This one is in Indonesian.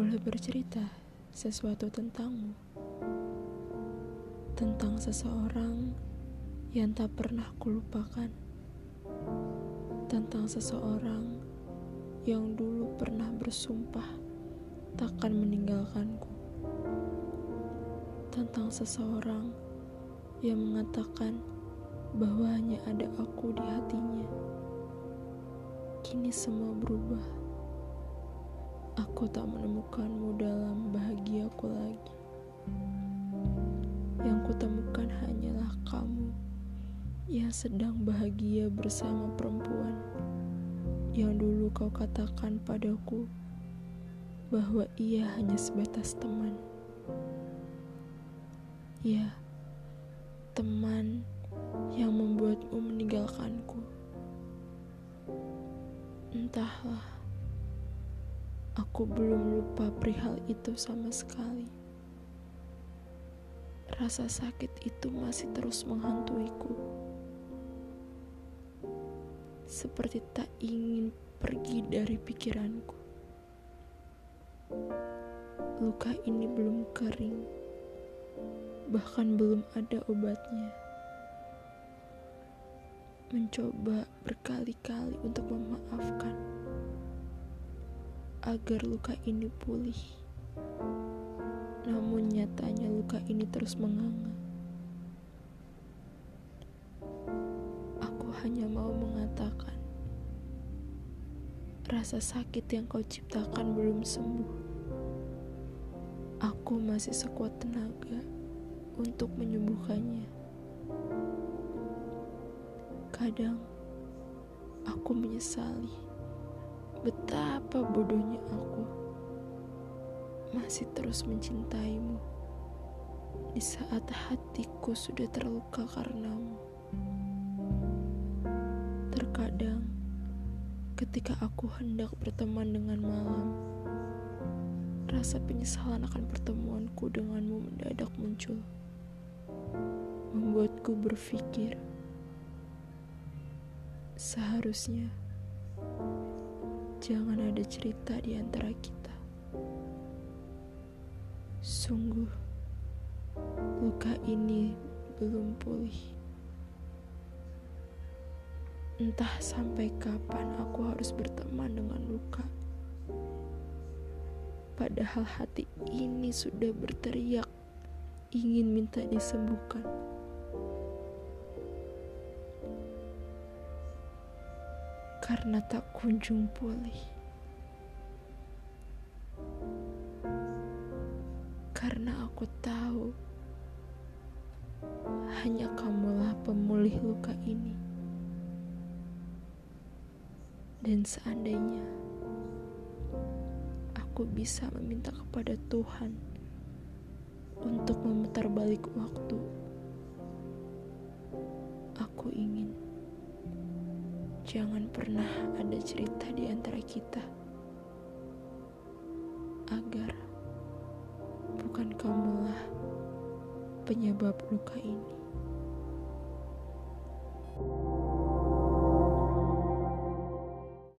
boleh bercerita sesuatu tentangmu, tentang seseorang yang tak pernah kulupakan, tentang seseorang yang dulu pernah bersumpah takkan meninggalkanku, tentang seseorang yang mengatakan bahwa hanya ada aku di hatinya. Kini semua berubah Aku tak menemukanmu dalam bahagiaku lagi. Yang kutemukan hanyalah kamu yang sedang bahagia bersama perempuan yang dulu kau katakan padaku bahwa ia hanya sebatas teman. Ya, teman yang membuatmu meninggalkanku. Entahlah. Aku belum lupa perihal itu sama sekali. Rasa sakit itu masih terus menghantuiku. Seperti tak ingin pergi dari pikiranku. Luka ini belum kering, bahkan belum ada obatnya. Mencoba berkali-kali untuk memaafkan agar luka ini pulih. Namun nyatanya luka ini terus menganga. Aku hanya mau mengatakan, rasa sakit yang kau ciptakan belum sembuh. Aku masih sekuat tenaga untuk menyembuhkannya. Kadang aku menyesali Betapa bodohnya aku. Masih terus mencintaimu. Di saat hatiku sudah terluka karenamu. Terkadang, ketika aku hendak berteman dengan malam, rasa penyesalan akan pertemuanku denganmu mendadak muncul, membuatku berpikir seharusnya jangan ada cerita di antara kita. Sungguh, luka ini belum pulih. Entah sampai kapan aku harus berteman dengan luka. Padahal hati ini sudah berteriak ingin minta disembuhkan. Karena tak kunjung pulih. Karena aku tahu hanya kamulah pemulih luka ini. Dan seandainya aku bisa meminta kepada Tuhan untuk memutar balik waktu, Jangan pernah ada cerita di antara kita agar bukan kamulah penyebab luka ini. thank you